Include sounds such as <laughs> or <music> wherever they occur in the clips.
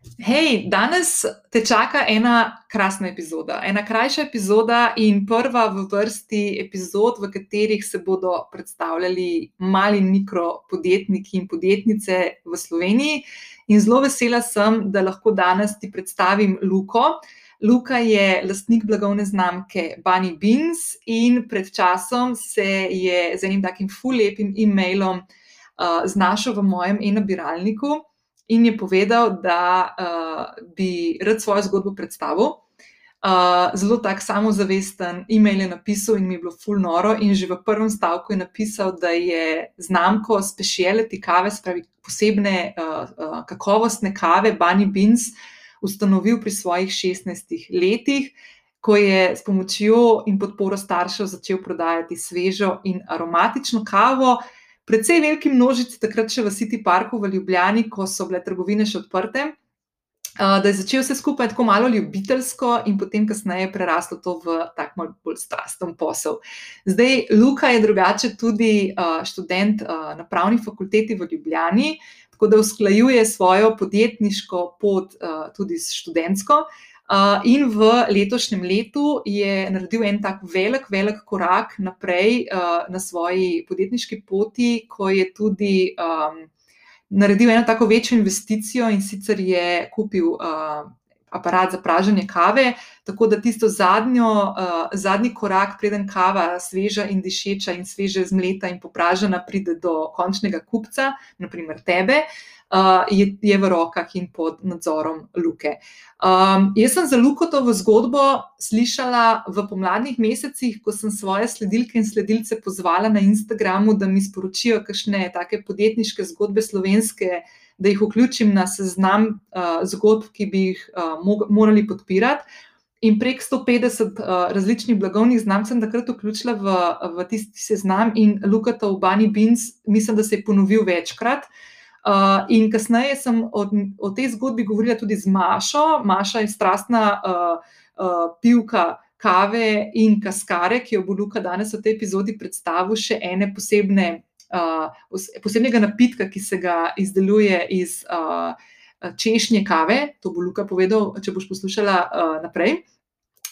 Hej, danes te čaka ena krasna epizoda, ena krajša epizoda in prva v vrsti epizod, v katerih se bodo predstavljali mali in mikro podjetniki in podjetnice v Sloveniji. In zelo vesela sem, da lahko danes ti predstavim Luko. Luka je lastnik blagovne znamke Bunny Beans in pred časom se je z enim takim fulepim e-mailom uh, znašel v mojem e-nabiralniku in je povedal, da uh, bi rad svojo zgodbo predstavil. Uh, zelo tak samozavesten e-mail je napisal in mi je bilo full noro. In že v prvem stavku je napisal, da je znamko speciality kave, spravi posebne uh, uh, kakovostne kave, Bunny Beans, ustanovil pri svojih 16 letih, ko je s pomočjo in podporo staršev začel prodajati svežo in aromatično kavo precej veliki množici, takrat še v City Parku v Ljubljani, ko so bile trgovine še odprte. Da je začel vse skupaj tako malo ljubiteljsko, in potem, kasneje, preraslo to v tak malo bolj strasten posel. Zdaj, Luka je drugače tudi študent na pravni fakulteti v Ljubljani, tako da usklajuje svojo podjetniško pot tudi s študentsko. Uh, in v letošnjem letu je naredil en tak velik, velik korak naprej uh, na svoji podjetniški poti, ko je tudi um, naredil eno tako večjo investicijo in sicer je kupil uh, aparat za praženje kave, tako da tisto zadnjo, uh, zadnji korak, preden kava sveža in dišeča in sveže zmleta in popražena pride do končnega kupca, naprimer tebe. Uh, je, je v rokah in pod nadzorom Luke. Um, jaz sem za Lukotovo zgodbo slišala v pomladnih mesecih, ko sem svoje sledilke in sledilce pozvala na Instagramu, da mi sporočijo kakšne take podjetniške zgodbe slovenske, da jih vključim na seznam uh, zgodb, ki bi jih uh, morali podpirati. In prek 150 uh, različnih blagovnih znamk sem takrat vključila v, v tisti seznam, in Lukatov Bunny Beans, mislim, da se je ponovil večkrat. Uh, in kasneje sem o, o tej zgodbi govorila tudi z Mašo. Maša je strastna uh, uh, pivka kave in kaskare, ki jo bo Luka danes v tej epizodi predstavil, še ene posebne, uh, posebnega napitka, ki se ga izdeluje iz uh, češnje kave. To bo Luka povedal, če boš poslušala uh, naprej.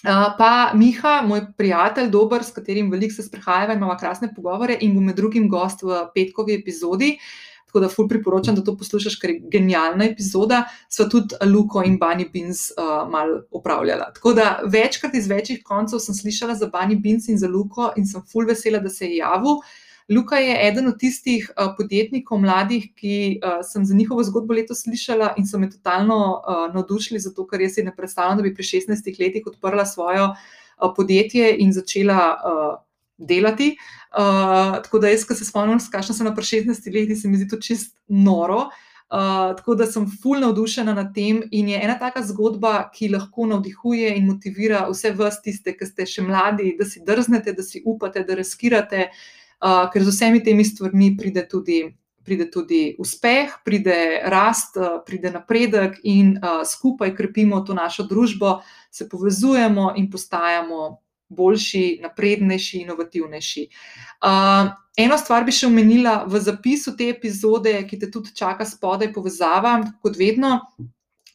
Uh, pa Miha, moj prijatelj, dober, s katerim veliko se sprehajava, imamo krasne pogovore in bo med drugim gost v petkovi epizodi. Uh, Tako da, ful priporočam, da to poslušaš, ker je genialna epizoda. Sva tudi Luko in Bunny Beans uh, mal upravljala. Tako da, večkrat iz večjih koncev sem slišala za Bunny Beans in za Luko in sem ful vesela, da se je javil. Luka je eden od tistih uh, podjetnikov mladih, ki uh, sem za njihovo zgodbo letos slišala in so me totalno uh, navdušili, zato ker jaz si ne predstavljam, da bi pri 16 letih odprla svojo uh, podjetje in začela. Uh, delati. Uh, tako da, jaz, ko se spomnim, kakšno sem na 16 letih, se mi zdi to čist noro. Uh, tako da sem fulno navdušena nad tem in je ena taka zgodba, ki lahko navdihuje in motivira vse vas, tiste, ki ste še mladi, da si drznete, da si upate, da riskirate, uh, ker z vsemi temi stvarmi pride tudi, pride tudi uspeh, pride rast, uh, pride napredek in uh, skupaj krepimo to našo družbo, se povezujemo in postajamo boljši, naprednejši, inovativnejši. Uh, eno stvar bi še omenila v zapisu te epizode, ki te tudi čaka spodaj, povezava, kot vedno.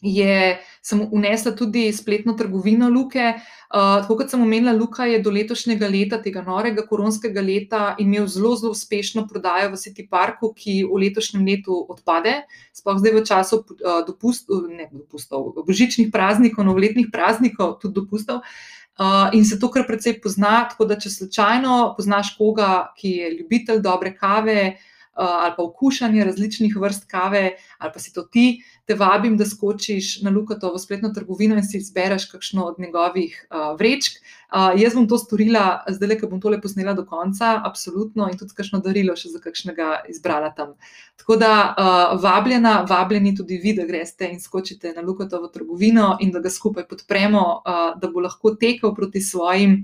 Je, sem unesla tudi spletno trgovino Luke. Uh, tako kot sem omenila, Luka je do letošnjega leta, tega norega koronskega leta, imel zelo, zelo uspešno prodajo v City Parku, ki v letošnjem letu odpade, sploh zdaj v času uh, dopustov, ne dopustov, božičnih praznikov, novoletnih praznikov, tudi dopustov. Uh, Uh, in se to kar precej pozna, tako da če slučajno poznaš koga, ki je ljubitelj dobre kave uh, ali pa okušanje različnih vrst kave, ali pa si to ti, te vabim, da skočiš na Lukatovo spletno trgovino in si izbereš kakšno od njegovih uh, vrečk. Uh, jaz bom to storila, zdaj le, ker bom tole posnela do konca, absolutno, in tudi kakšno darilo še za kakšnega izbrala tam. Tako da, uh, vabljena, vabljeni tudi vi, da greste in skočite na Lukatovo trgovino in da ga skupaj podpremo, uh, da bo lahko tekel proti svojim.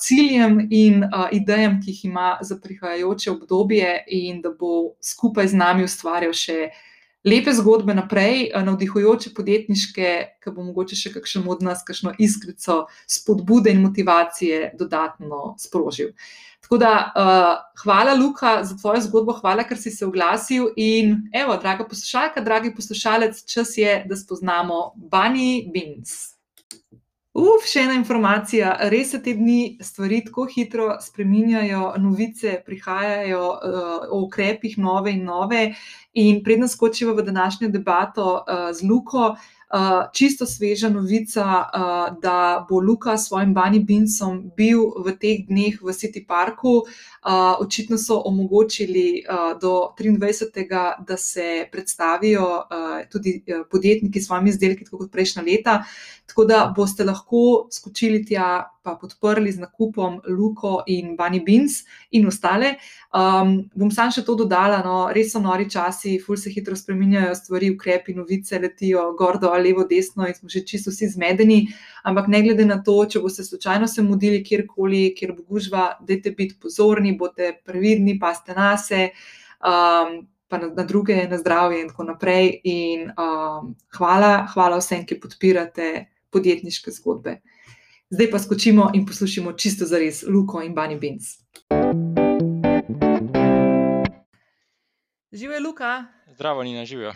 Ciljem in idejam, ki jih ima za prihajajoče obdobje, in da bo skupaj z nami ustvarjal še uh, lepe zgodbe naprej, eh, navdihujoče podjetniške, ki bo mogoče še kakšen od nas, kakšno iskrico spodbude in motivacije dodatno sprožil. Tako da, uh, hvala, Luka, za tvojo zgodbo, hvala, ker si se oglasil. In, evo, draga poslušalka, dragi poslušalec, čas je, da spoznamo Bunny Beans. Uf, še ena informacija. Res se te dni stvari tako hitro spreminjajo, novice prihajajo uh, o ukrepih, nove in nove. In predno skočiva v današnjo debato uh, z Luko, Uh, čisto sveža novica, uh, da bo Luka s svojim Bunny Beansom bil v teh dneh v City Parku. Uh, očitno so omogočili uh, do 23. da se predstavijo uh, tudi podjetniki s svojimi izdelki, tako kot prejšnja leta. Tako da boste lahko skočili tja, pa podprli z nakupom Luko in Bunny Beans in ostale. Um, bom sam še to dodala, no, res so nori časi, ful se hitro spreminjajo stvari, ukrepi, novice letijo gor, dol, levo, desno in smo že čisto vsi zmedeni. Ampak ne glede na to, če boste slučajno se mudili kjerkoli, kjer bo gužva, dajte biti pozorni, bote previdni, paste na se. Um, pa na, na druge, na zdravje, in tako naprej. In, um, hvala, hvala vsem, ki podpirate podjetniške zgodbe. Zdaj pa skočimo in poslušamo čisto za res Luko in Bunny Beans. Živijo, Luka. Zdravo, Nina, živijo.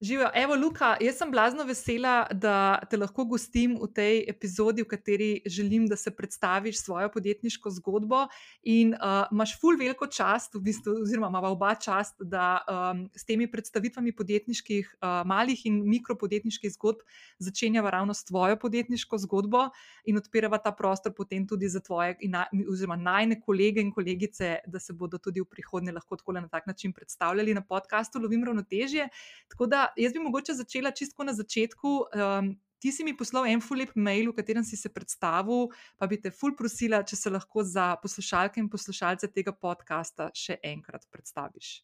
Živijo. Evo, Luka, jaz sem blazno vesela, da te lahko gostim v tej epizodi, v kateri želim, da se predstaviš svojo podjetniško zgodbo. In uh, imaš ful veliko čast, v bistvu, oziroma ima oba čast, da um, s temi predstavitvami podjetniških, uh, malih in mikropodjetniških zgodb začenjava ravno s tvojo podjetniško zgodbo in odpirava ta prostor potem tudi za tvoje, na, oziroma najne kolege in kolegice, da se bodo tudi v prihodnje lahko tako na tak način predstavljali na podkastu Lovim ravnotežje. Tako da jaz bi mogoče začela čisto na začetku. Um, ti si mi poslal en fulip mail, v katerem si se predstavil, pa bi te ful prosila, če se lahko za poslušalke in poslušalce tega podcasta še enkrat predstaviš.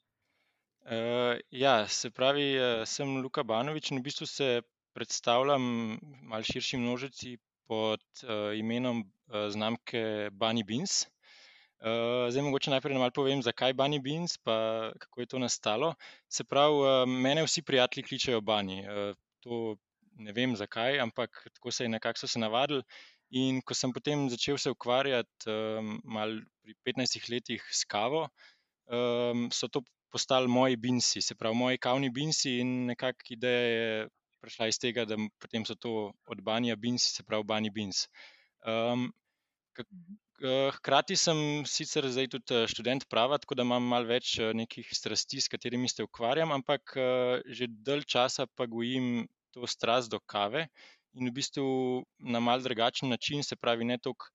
Uh, ja, se pravi, uh, sem Luka Banovič in v bistvu se predstavljam malo širši množici pod uh, imenom uh, znamke Bunny Beans. Uh, zdaj, mogoče najprej malo povem, zakaj Bunny Beans, pa kako je to nastalo. Se pravi, uh, mene vsi prijatelji kličejo Bunny. Uh, to ne vem zakaj, ampak tako se je nekako so se navadili. In ko sem potem začel se ukvarjati um, malo pri 15 letih s kavo, um, so to postali moji binsi, se pravi, moji kavni binsi in nekako ideja je prišla iz tega, da potem so to od Banja binsi, se pravi, Bunny Beans. Um, hkrati sem sicer zdaj tudi eh, študent prava, tako da imam malo več eh, nekih strasti, s katerimi se ukvarjam, ampak že dalj časa pa gojim to strast do kave in v bistvu na mal drugačen način, se pravi, ne toliko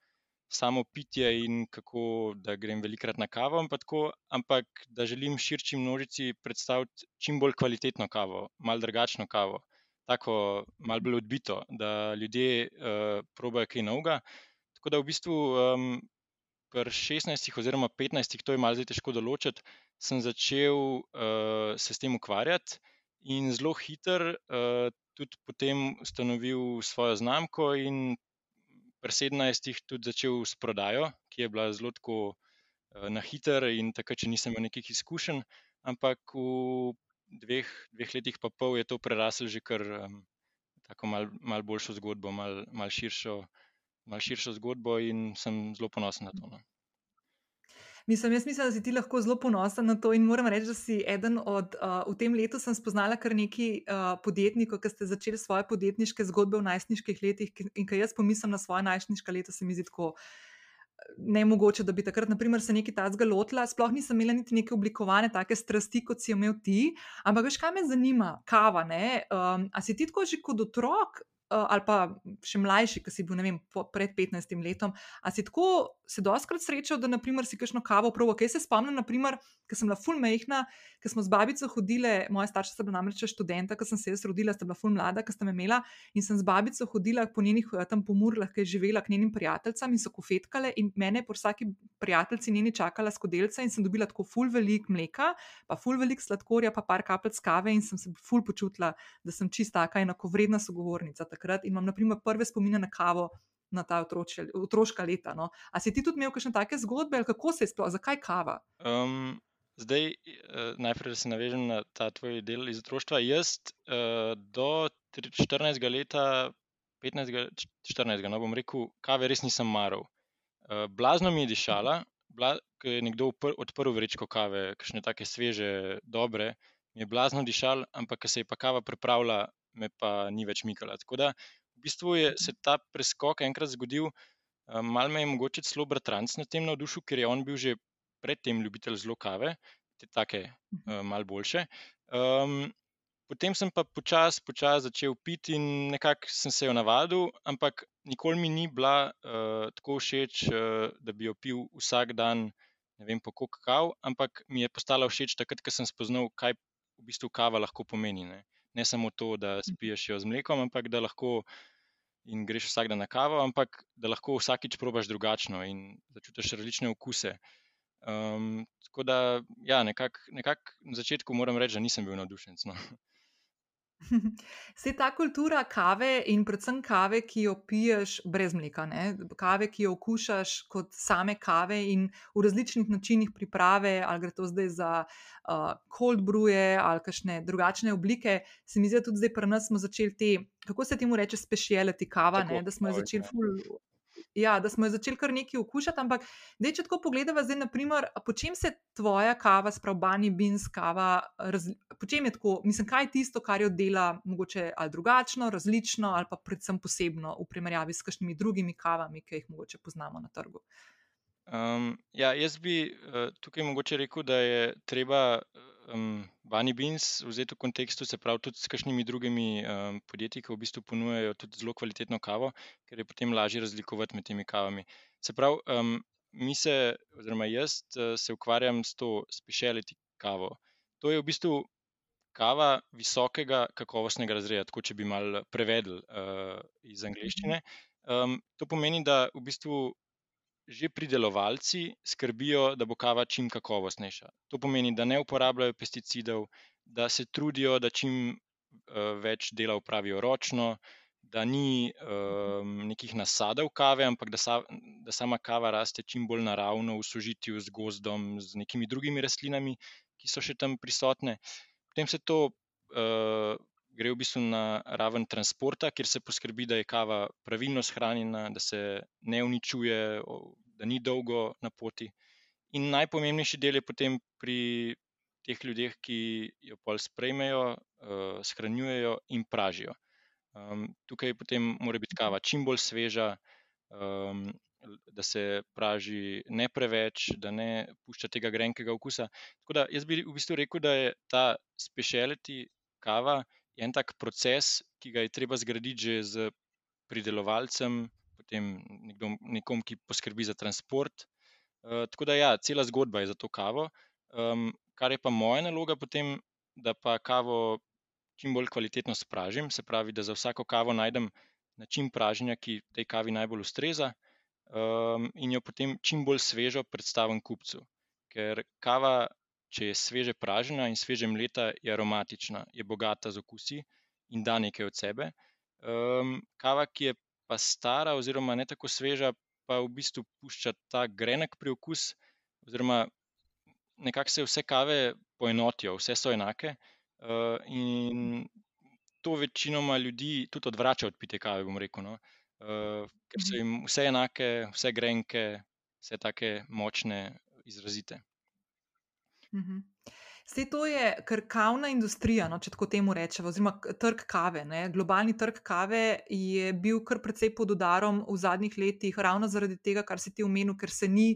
samo pitje in kako da grem velikrat na kavo, ampak, tako, ampak da želim širši množici predstaviti čim bolj kvalitetno kavo, mal drugačno kavo, tako mal bolj odbito, da ljudje uh, probajo kaj novega. Tako da v bistvu um, pri 16 oziroma 15, to je malo težko določiti, sem začel uh, se s tem ukvarjati in zelo hiter uh, tudi potem ustanovil svojo znamko in pri 17 tudi začel s prodajo, ki je bila zelo tako uh, na hiter in takrat, če nisem imel nekih izkušenj, ampak v dveh, dveh letih pa pol je to prerasel že kar um, tako mal, mal boljšo zgodbo, mal, mal širšo malo širšo zgodbo in sem zelo ponosen na to. No. Mislim, jaz mislim, da si ti lahko zelo ponosen na to in moram reči, da si eden od, uh, v tem letu sem spoznala kar nekaj uh, podjetnikov, ki ste začeli svoje podjetniške zgodbe v najstniških letih in kaj jaz pomislim na svoje najstniška leta, se mi zdi tako. Ne mogoče, da bi takrat, naprimer, se nekaj tazga lotila, sploh nisem imela niti neke oblikovane take strasti, kot si jo imel ti. Ampak, veš, kaj me zanima, kava. Um, a si ti tako že kot otrok Eh, ali pa še mlajši, ki si bil vem, pred 15 letom. A si tako se doskrat srečal, da naprimer, si kakšno kavo provo? Kaj se spomnim, ker sem bila full mehna, ker smo z babico hodile, moja starša sta bila namreč študenta, ker sem se jaz rodila, sta bila full mlada, ker sta me imela in sem z babico hodila po njenih eh, tam pomurlah, ki je živela k njenim prijateljicam in so kofetkale in mene po vsaki prijateljici njeni čakala skodelca in sem dobila tako full velik mleka, pa full velik sladkorja, pa par kapljic kave in sem se full počutila, da sem čista taka enakovredna sogovornica takrat in imam naprimer prve spomine na kavo. Na ta otroče, otroška leta. No. A si ti tudi imel kakšne take zgodbe, ali kako se je sploh, zakaj kava? Um, zdaj, uh, najprej, da se navežem na ta tvoj del iz otroštva. Jaz uh, do 14. leta, 15. 14. no bom rekel, kave res nisem maral. Uh, blazno mi je dišala, ko je nekdo odprl vrečko kave, kakšne take sveže, dobre, mi je blazno dišal, ampak ko se je pa kava pripravila, me pa ni več mikala. Tako da v bistvu je se ta preskok enkrat zgodil, malo me je mogoče celo bratranc na tem navdušil, ker je on bil že predtem ljubitelj zelo kave, te take malo boljše. Potem sem pa počasi, počasi začel piti in nekako sem se jo navadil, ampak nikoli mi ni bila uh, tako všeč, uh, da bi jo pil vsak dan, ne vem, po kakav, ampak mi je postala všeč takrat, ko sem spoznal, kaj v bistvu kava lahko pomeni. Ne, ne samo to, da spiješ jo z mlekom, ampak da lahko in greš vsak dan na kavo, ampak da lahko vsakič probaš drugačno in začutiš različne okuse. Um, tako da, ja, nekako nekak na začetku moram reči, da nisem bil navdušen. No. Vse ta kultura kave in predvsem kave, ki jo piješ brez mleka, ne? kave, ki jo okušaš kot same kave in v različnih načinih priprave, ali gre to zdaj za uh, cold bruje ali kakšne drugačne oblike, se mi zdi, da tudi zdaj pri nas smo začeli te, kako se temu reče, speciality kava, Tako, ne? da smo jo začeli ja. ful ja, da smo jo začeli kar nekaj okušati. Ampak, dej, če tako pogledamo, zdaj, naprimer, po čem se tvoja kava, spravbani bins kava, raz, po čem je tako, mislim, kaj je tisto, kar jo dela mogoče ali drugačno, različno, ali pa predvsem posebno v primerjavi s kakšnimi drugimi kavami, ki jih mogoče poznamo na trgu. Um, ja, jaz bi uh, tukaj mogoče rekel, da je treba um, Bunny Beans vzeti v kontekstu, se pravi, tudi s kakšnimi drugimi um, podjetji, ki v bistvu ponujajo tudi zelo kvalitetno kavo, ker je potem lažje razlikovati med temi kavami. Se pravi, um, mi se, oziroma jaz uh, se ukvarjam s to speciality kavo. To je v bistvu kava visokega kakovostnega razreda, tako če bi mal prevedel uh, iz angleščine. Um, to pomeni, da v bistvu že pridelovalci skrbijo, da bo kava čim kakovostnejša. To pomeni, da ne uporabljajo pesticidov, da se trudijo, da čim uh, več dela upravijo ročno, da ni um, nekih nasadov kave, ampak da, sa, da sama kava raste čim bolj naravno v sožitju z gozdom, z nekimi drugimi rastlinami, ki so še tam prisotne. Potem se to uh, gre v bistvu na raven transporta, kjer se poskrbi, da je kava pravilno shranjena, da se ne uničuje, da ni dolgo na poti. In najpomembnejši del je potem pri teh ljudeh, ki jo pol sprejmejo, uh, shranjujejo in pražijo. Um, tukaj potem mora biti kava čim bolj sveža, um, da se praži ne preveč, da ne pušča tega grenkega okusa. Tako da jaz bi v bistvu rekel, da je ta speciality kava je en tak proces, ki ga je treba zgraditi že z pridelovalcem, potem nekdo, nekom, ki poskrbi za transport. Uh, tako da, ja, cela zgodba je za to kavo. Um, kar je pa moja naloga, potem, da pa kavo čim bolj kvalitetno spražim, se pravi, da za vsako kavo najdem način praženja, ki tej kavi najbolj ustreza, um, in jo potem čim bolj svežo predstavim kupcu. Ker kava če je sveže pražena in sveže mleta, je aromatična, je bogata z okusi in da nekaj od sebe. Um, kava, ki je pa stara, oziroma ne tako sveža, pa v bistvu pušča ta grenek priokus, oziroma nekako se vse kave poenotijo, vse so enake. Uh, in to večinoma ljudi tudi odvrača od pite kave, bom rekel. No? Uh, ker so mhm. jim vse enake, vse grenke, vse take močne, izrazite. Vse to je kavna industrija, no, če tako temu rečemo, oziroma trg kave. Ne. Globalni trg kave je bil kar precej pod udarom v zadnjih letih, ravno zaradi tega, kar si ti omenil, ker se ni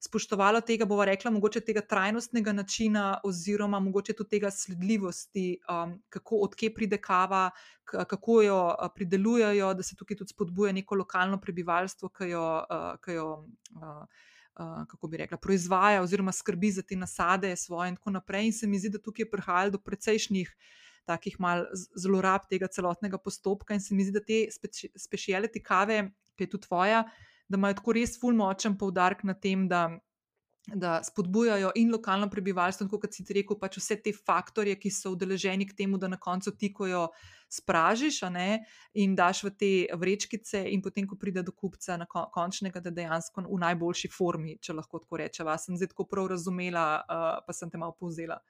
spoštovalo tega, bova rekla, mogoče tega trajnostnega načina, oziroma mogoče tudi tega sledljivosti, um, kako odkje pride kava, kako jo pridelujejo, da se tukaj tudi spodbuja neko lokalno prebivalstvo, ki jo. Uh, ki jo uh, kako bi rekla, proizvaja oziroma skrbi za te nasade svoje in tako naprej. In se mi zdi, da tukaj je prihajalo do precejšnjih takih mal zlorab tega celotnega postopka in se mi zdi, da te speciality kave, ki je tudi tvoja, da imajo tako res fulmočen poudarek na tem, da da spodbujajo in lokalno prebivalstvo, kot si ti rekel, pač vse te faktorje, ki so udeleženi k temu, da na koncu ti, ko jo spražiš ne, in daš v te vrečkice, in potem, ko pride do kupca, na končnega, da dejansko v najboljši formi, če lahko tako rečem. Sem zdaj tako prav razumela, uh, pa sem te malo povzela.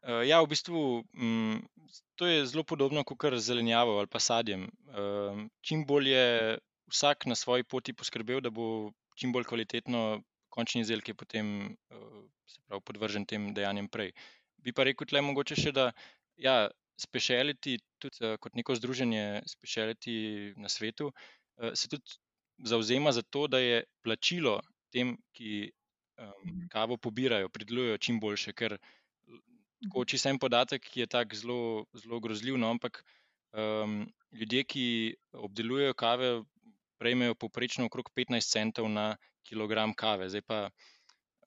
Uh, ja, v bistvu m, to je zelo podobno kot zelenjavo ali pa sadjem. Uh, čim bolj je vsak na svoji poti poskrbel, da bo čim bolj kvalitetno končni izdelek je potem se pravi, podvržen tem dejanjem prej. Bi pa rekel, tle mogoče še, da ja, speciality, tudi kot neko združenje speciality na svetu, se tudi zauzema za to, da je plačilo tem, ki um, kavo pobirajo, pridelujejo čim boljše. Ker tako, če sem podatek, ki je tako zelo, zelo grozljiv, no, ampak um, ljudje, ki obdelujejo kave, prejmejo poprečno okrog 15 centov na kilogram kave. Zdaj pa,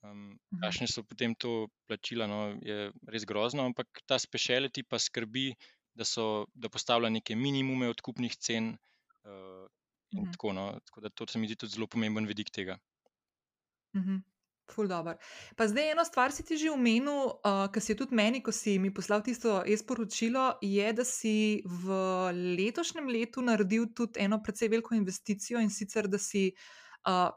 um, kakšne so potem to plačila, no, je res grozno, ampak ta speciality pa skrbi, da, so, da postavlja neke minimume odkupnih cen. Uh, in Mhm. tako, no, tako da to se mi zdi tudi zelo pomemben vidik tega. Mhm. Ful dobro. Pa zdaj eno stvar si ti že omenil, uh, ki si je tudi meni, ko si mi poslal tisto e-sporočilo, je, da si v letošnjem letu naredil tudi eno precej veliko investicijo in sicer, da si uh,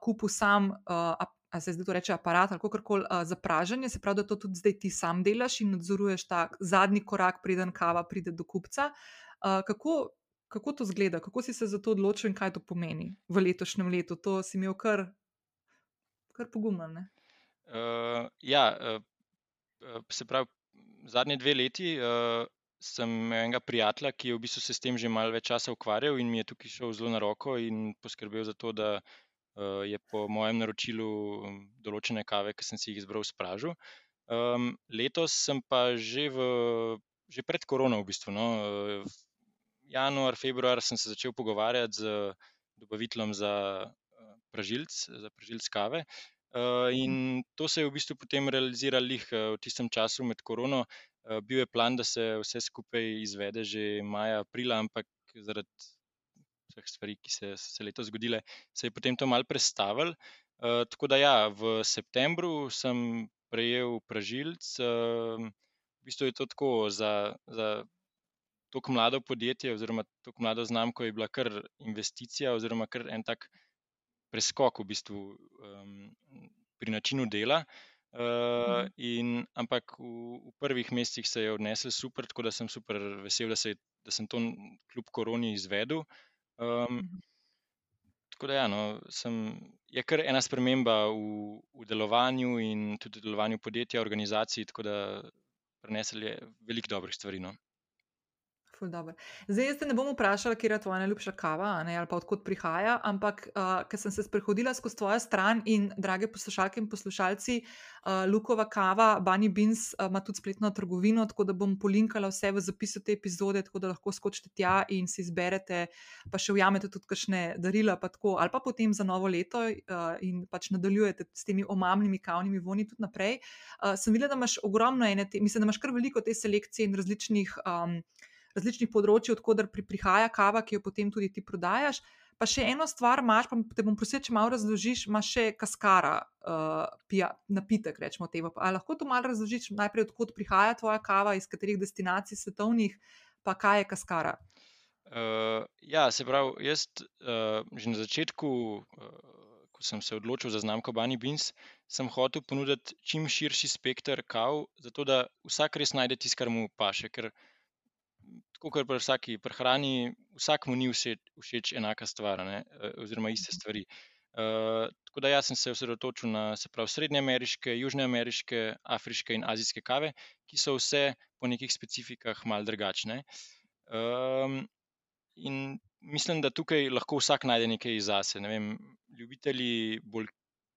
kupil sam, uh, a se zdaj to reče aparat ali kakorkoli uh, za praženje, se pravi, da to tudi zdaj ti sam delaš in nadzoruješ ta zadnji korak, preden kava pride do kupca. Uh, kako, kako to zgleda, kako si se za to odločil in kaj to pomeni v letošnjem letu? To si imel kar, kar pogumno. Uh, ja, uh, uh, se pravi, zadnje dve leti uh, sem enega prijatelja, ki je v bistvu se s tem že malo več časa ukvarjal in mi je tukaj šel zelo na roko in poskrbel za to, da uh, je po mojem naročilu um, določene kave, ki sem si jih izbral, spražil. Um, letos sem pa že, v, že pred korono, v bistvu. No, uh, januar, februar sem se začel pogovarjati z dobaviteljem za uh, pražilc, za pražilc kave. In to se je v bistvu potem realiziralo v tistem času med korono. Bil je plan, da se vse skupaj izvede že maja, aprila, ampak zaradi vseh stvari, ki se, so se letos zgodile, se je potem to mal prestavil. Uh, tako da ja, v septembru sem prejel pražilc. Uh, v bistvu je to tako za. za Tako mlado podjetje, oziroma tako mlado znamko, je bila kar investicija, oziroma kar en tak preskok v bistvu um, pri načinu dela. Uh, in, ampak v, v prvih mesecih se je odnesel super, tako da sem super vesel, da, se, je- da sem to kljub koroni izvedel. Um, tako da, ja, no, sem, je kar ena sprememba v, v delovanju in tudi v delovanju podjetja, organizacij, tako da prenesel je veliko dobrih stvari. No. Ful dobro. Zdaj, jaz te ne bom vprašala, kje je tvoja najljubša kava ne, ali pa odkot prihaja, ampak uh, ker sem se sprehodila skozi tvojo stran in, drage poslušalke in poslušalci, uh, Lukova kava, Bunny Beans, uh, ima tudi spletno trgovino, tako da bom polinkala vse v zapisu te epizode, tako da lahko skočite tja in si izberete, pa še ujamete tudi kakšne darila, pa tako, ali pa potem za novo leto uh, in pač nadaljujete s temi omamnimi kavnimi vonji tudi naprej. Uh, sem videla, da imaš ogromno ene, te, mislim, da imaš kar veliko te selekcije in različnih. Um, različnih področji, odkudar pri, prihaja kava, ki jo potem tudi ti prodajaš. Pa še eno stvar imaš, pa te bom prosil, če malo razložiš, imaš še kaskara, uh, pija, napitek, rečemo temu. A lahko to malo razložiš najprej, odkot prihaja tvoja kava, iz katerih destinacij svetovnih, pa kaj je kaskara? Uh, ja, se pravi, jaz uh, že na začetku, uh, ko sem se odločil za znamko Bunny Beans, sem hotel ponuditi čim širši spekter kav, zato da vsak res najde tisto, kar mu paše. Ker tako kot pri vsaki prehrani, vsakmu ni všeč, všeč enaka stvar, ne, eh, oziroma iste stvari. Uh, tako da jaz sem se osredotočil na se pravi srednjeameriške, južnoameriške, afriške in azijske kave, ki so vse po nekih specifikah mal drugačne. Um, in mislim, da tukaj lahko vsak najde nekaj zase. Ne vem, ljubitelji bolj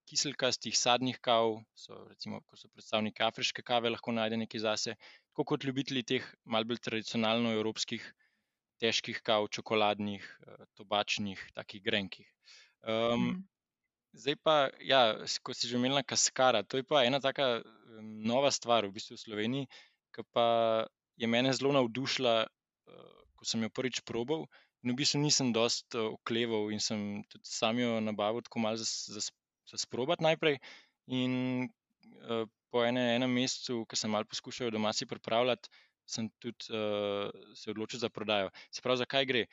kiselkastih sadnih kav, so recimo, ko so predstavniki afriške kave, lahko najde nekaj zase, tako kot ljubitelji teh mal bolj tradicionalno evropskih, težkih kav, čokoladnih, eh, tobačnih, takih grenkih. Um, Mhm. Zdaj pa, ja, kot si že omenila, kaskara. To je pa ena taka nova stvar v bistvu v Sloveniji, ki pa je mene zelo navdušila, eh, ko sem jo prvič probal. In v bistvu nisem dost eh, okleval in sem tudi sam jo nabavil tako malo za, za, za sprobati najprej. In eh, po ene, enem mesecu, ko sem malo poskušal doma si pripravljati, sem tudi eh, se odločil za prodajo. Se pravi, zakaj gre?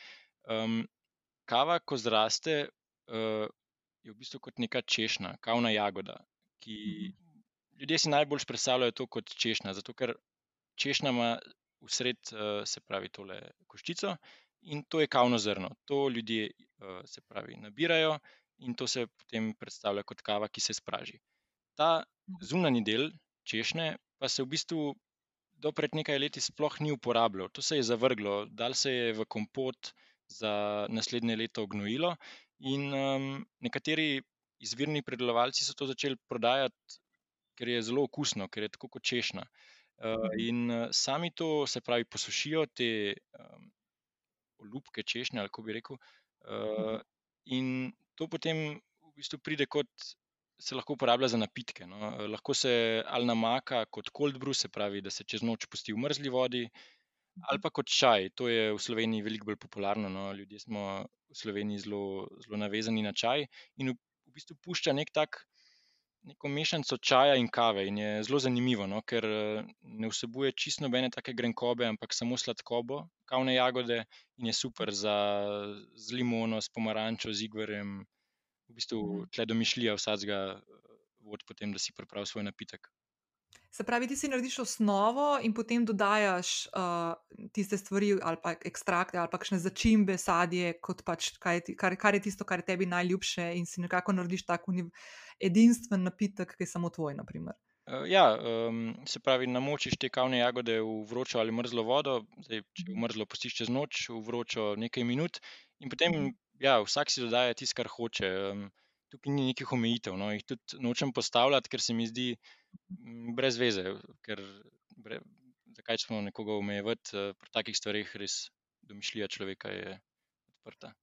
Um, kava, ko zraste, uh, je v bistvu kot neka češnja, kavna jagoda, ki ljudje si najbolj predstavljajo to kot češnja, zato ker češnja ima vsred, uh, se pravi, tole koščico in to je kavno zrno. To ljudje, uh, se pravi, nabirajo in to se potem predstavlja kot kava, ki se spraži. Ta zunanji del češnje pa se v bistvu do pred nekaj leti sploh ni uporabljal. To se je zavrglo, dal se je v kompot za naslednje leto gnojilo in um, nekateri izvirni predelovalci so to začeli prodajati, ker je zelo okusno, ker je tako kot češnja. Uh, in uh, sami to, se pravi, posušijo te um, olupke češnje, ali kako bi rekel. Uh, in to potem v bistvu pride kot se lahko uporablja za napitke. No. Lahko se ali namaka kot cold brew, se pravi, da se čez noč pusti v mrzli vodi, ali pa kot čaj. To je v Sloveniji veliko bolj popularno. No. Ljudje smo v Sloveniji zelo, zelo navezani na čaj in v, v bistvu pušča nek tak. Neko mešanico čaja in kave, in je zelo zanimivo, no, ker ne vsebuje čisto nobene take grenkobe, ampak samo sladkobo, kavne jagode in je super za z limono, s pomarančo, z igverjem, v bistvu mhm. tle domišljija vsakega eh, vod, potem, da si pripravi svoj napitek. Se pravi, ti si narediš osnovo in potem dodajaš uh, tiste stvari, ali pa ekstrakte, ali pa kakšne začimbe, sadje, kot pač kaj, kar, kar je tisto, kar je tebi najljubše, in si nekako narediš tako edinstven napitek, ki je samo tvoj. Naprimer. Eh, ja, um, se pravi, namočiš te kavne jagode v vročo ali mrzlo vodo, zdaj, če v mrzlo pustiš čez noč, v vročo nekaj minut, in potem mhm ja, vsak si dodaja tisto, kar hoče. Tukaj ni nekih omejitev. No. Jih tudi nočem postavljati, ker se mi zdi brez veze. Ker, bre, zakaj smo nekoga omejevati uh, pri takih stvarih, res domišljija človeka je odprta.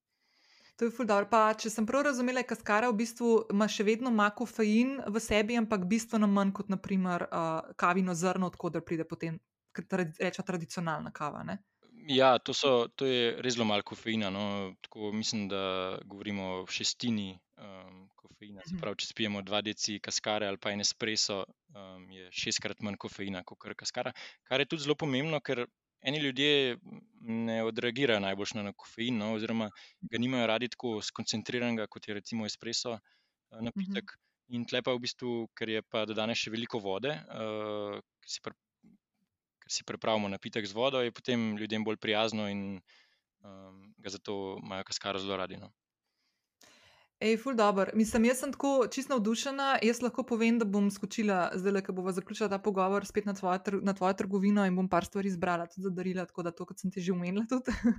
To je fuldo. Če sem prav razumela, je kaskara v bistvu ima še vedno ima kofein v sebi, ampak bistveno manj kot naprimer uh, kavino zrno, odkudar pride potem, reče tradicionalna kava. Ne? Ja, to, so, to je res zelo malo kofeina. No. Tako, mislim, da govorimo o šestini um, kofeina. Se mhm. pravi, če spijemo dva deci kaskare ali pa en espresso, um, je šestkrat manj kofeina kot kaskara. Kar je tudi zelo pomembno, ker eni ljudje ne odreagirajo najbolj na kofein, no, oziroma ga nimajo radi tako skoncentriranega, kot je recimo espresso uh, napitek. Mhm. In tlepa v bistvu, ker je pa dodane še veliko vode, uh, ki si si pripravimo napitek z vodo, je potem ljudem bolj prijazno in um, ga zato imajo kaskaro zelo radi. No. Ej, ful dobr. Mislim, jaz sem tako čisto navdušena. Jaz lahko povem, da bom skočila, zdaj, ko bomo zaključila ta pogovor, spet na tvojo, tr na tvojo trgovino in bom par stvari izbrala, tudi za darila, tako da to, kot sem ti že omenila.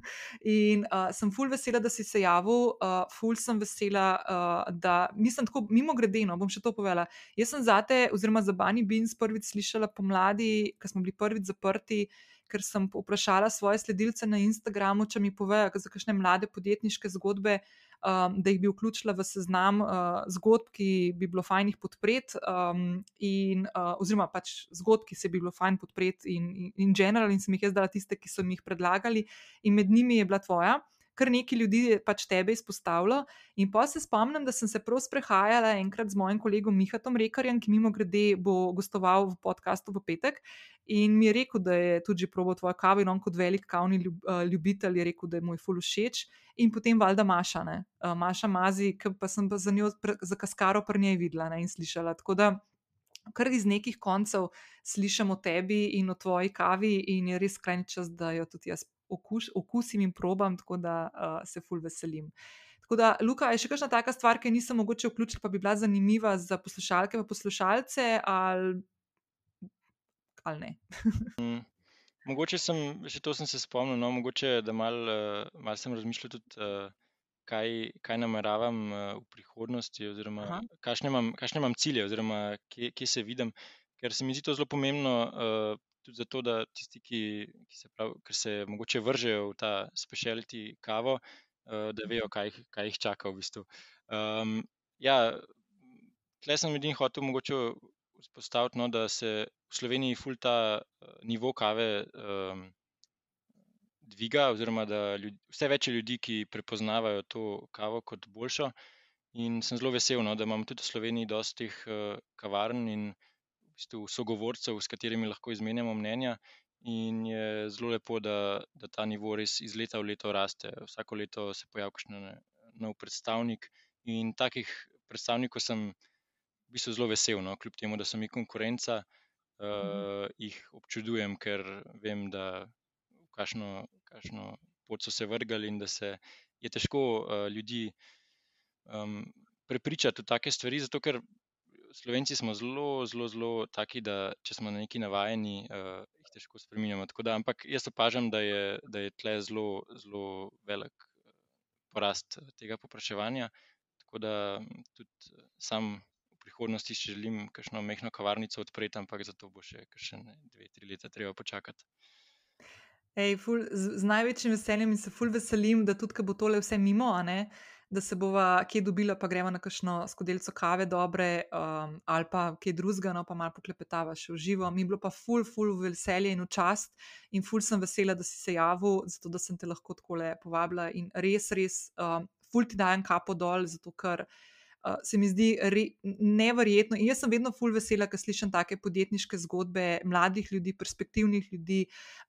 <laughs> in uh, sem ful vesela, da si se javil, uh, ful sem vesela, uh, da nisem tako mimo gredeno, bom še to povedala. Jaz sem zate, oziroma za Bani Beans prvič slišala pomladi, ko smo bili prvič zaprti. Ker sem vprašala svoje sledilce na Instagramu, če mi povejo, za kakšne mlade podjetniške zgodbe um, da jih bi vključila v seznam uh, zgodb, ki bi bilo fajn jih podpreti, um, in, uh, oziroma pač zgodb, ki se bi bilo fajn podpreti, in, in, in general, in sem jih jaz dala tiste, ki so mi jih predlagali, in med njimi je bila tvoja kar nekaj ljudi je pač tebe izpostavilo. In pa se spomnim, da sem se prav sprehajala enkrat z mojim kolegom Mihatom Rekarjem, ki mimo grede bo gostoval v podkastu v petek. In mi je rekel, da je tudi probo tvoje kave, in on kot velik kavni eh, ljubitelj je rekel, da je moj ful všeč. In potem valjda Maša, ne? Eh, Maša Mazi, ki pa sem pa za njo, za kaskaro pr njej videla ne? in slišala. Tako da kar iz nekih koncev slišim o tebi in o tvoji kavi, in je res skrajni čas, da jo tudi jaz okus, okusim in probam, tako da uh, se ful veselim. Tako da, Luka, je še kakšna taka stvar, ki nisem mogoče vključila, pa bi bila zanimiva za poslušalke in poslušalce, ali, ali ne? mm, mogoče sem, že to sem se spomnil, no, mogoče da malo mal sem razmišljal tudi. Uh, Kaj, kaj nameravam uh, v prihodnosti, oziroma kakšne imam, kakšne imam cilje, oziroma kje, kje se vidim. Ker se mi zdi to zelo pomembno, uh, tudi zato, da tisti, ki, ki se, prav, se morda vržejo v ta speciality kavo, uh, da vejo, kaj, kaj jih čaka v bistvu. Um, ja, tle sem edin hotel mogoče vzpostaviti, no, da se v Sloveniji ful ta uh, nivo kave um, dviga, oziroma da ljudi, vse več ljudi, ki prepoznavajo to kavo kot boljšo. In sem zelo vesel, no, da imamo tudi v Sloveniji dosti teh uh, kavarn in bistvu sogovorcev, s katerimi lahko izmenjamo mnenja. In je zelo lepo, da, da ta nivo res iz leta v leto raste. Vsako leto se pojavlja kakšen nov predstavnik. In takih predstavnikov sem v bistvu zelo vesel, no? kljub temu, da so mi konkurenca, uh, jih občudujem, ker vem, da v kakšno, kakšno pot so se vrgali in da se je težko uh, ljudi um, prepričati v take stvari, zato ker Slovenci smo zelo, zelo, zelo taki, da če smo na neki navajeni, uh, jih težko spremenjamo. Da, ampak jaz opažam, da je, da je tle zelo, zelo velik porast tega popraševanja. Tako da tudi sam prihodnosti želim kakšno mehko kavarnico odpreti, ampak za to bo še kakšne dve, tri leta treba počakati. Ej, ful, z, z največjim veseljem in se ful veselim, da tudi, ko bo tole vse mimo, da se bova kje dobila, pa gremo na kakšno skodelico kave, dobre, um, ali pa kje drugega, no pa malo poklepetava še v živo. Mi je bilo pa ful, ful veselje in čast, in ful sem vesela, da si se javil, zato da sem te lahko tako le povabila. In res, res, um, ful ti dajem kapo dol, zato ker uh, se mi zdi re, neverjetno. In jaz sem vedno full vesela, ko slišim take podjetniške zgodbe mladih ljudi, perspektivnih ljudi,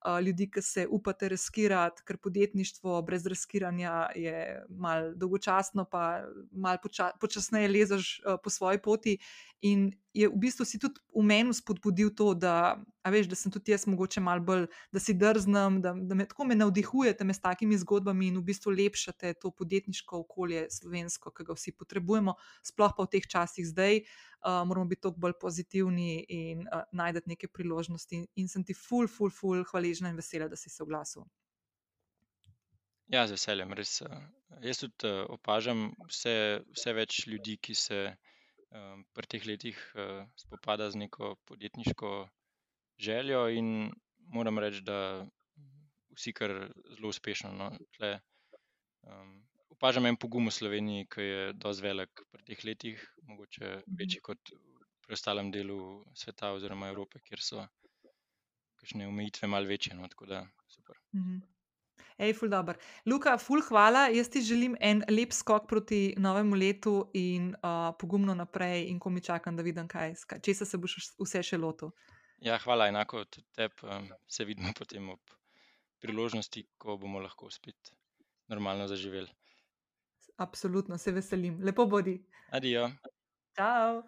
uh, ljudi, ki se upate riskirati, ker podjetništvo brez riskiranja je mal dolgočasno, pa mal poča, počasneje lezeš uh, po svoji poti. In je v bistvu si tudi v meni spodbudil to, da, veš, da sem tudi jaz mogoče malo bolj, da si drznem, da, da me tako me navdihujete me s takimi zgodbami in v bistvu lepšate to podjetniško okolje slovensko, ki ga vsi potrebujemo, sploh pa v teh časih zdaj. Uh, moramo biti toliko bolj pozitivni in uh, najti neke priložnosti. In sem ti ful, ful, ful, hvaležna in vesela, da si se oglasil. Ja, z veseljem, res. Jaz tudi opažam vse, vse več ljudi, ki se um, pri teh letih uh, spopada z neko podjetniško željo, in moram reči, da vsi kar zelo uspešno. No, tle, um, opažam en pogum v Sloveniji, ki je dosti velik pri teh letih, mogoče večji kot v preostalem delu sveta oziroma Evrope, kjer so kakšne omejitve malce večje. No, tako da super. -hmm. Ej, ful dobr. Luka, ful hvala. Jaz ti želim en lep skok proti novemu letu in uh, pogumno naprej, in ko mi čakam, da vidim, kaj, če se boš vse še lotil. Ja, hvala, enako tudi tebi. Um, se vidimo potem ob priložnosti, ko bomo lahko spet normalno zaživeli. Absolutno, se veselim. Lepo bodi. Adijo. Ciao.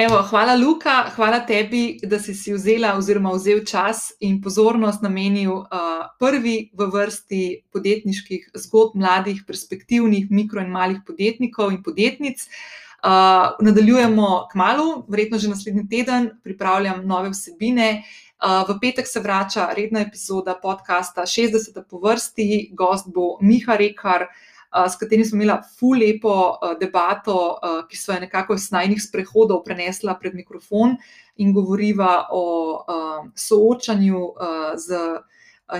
Evo, hvala, Luka, hvala tebi, da si si vzela oziroma vzel čas in pozornost namenil uh, prvi v vrsti podjetniških zgodb mladih, perspektivnih mikro in malih podjetnikov in podjetnic. Uh, nadaljujemo k malu, verjetno že naslednji teden, pripravljam nove vsebine. Uh, v petek se vrača redna epizoda podcasta 60. po vrsti, gost bo Miha Rekar s katerim smo imeli ful lepo debato, ki so jo nekako iz najnih sprehodov prenesla pred mikrofon in govoriva o soočanju z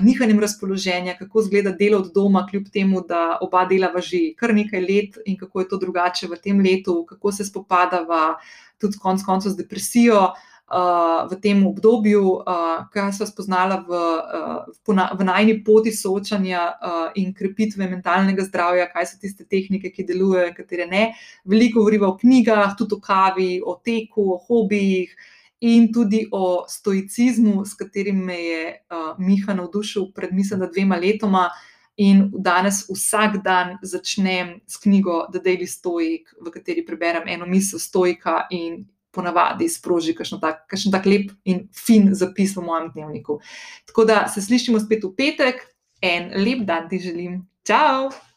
nihanjem razpoloženja, kako izgleda delo od doma, kljub temu, da oba delava že kar nekaj let in kako je to drugače v tem letu, kako se spopadava tudi konec koncev z depresijo v tem obdobju, uh, kaj so spoznala v, uh, v najni poti soočanja uh, in krepitve mentalnega zdravja, kaj so tiste tehnike, ki delujejo katere ne. Veliko govorimo o knjigah, tudi o kavi, o teku, o hobijih. In tudi o stoicizmu, s katerim me je uh, Miha navdušil pred, mislim, dvema letoma, in danes vsak dan začnem s knjigo The Daily Stoic, v kateri preberem eno misel stoika in ponavadi sproži kakšen tak, tak lep in fin zapis v mojem dnevniku. Tako da se slišimo spet v petek, en lep dan ti želim. Ciao!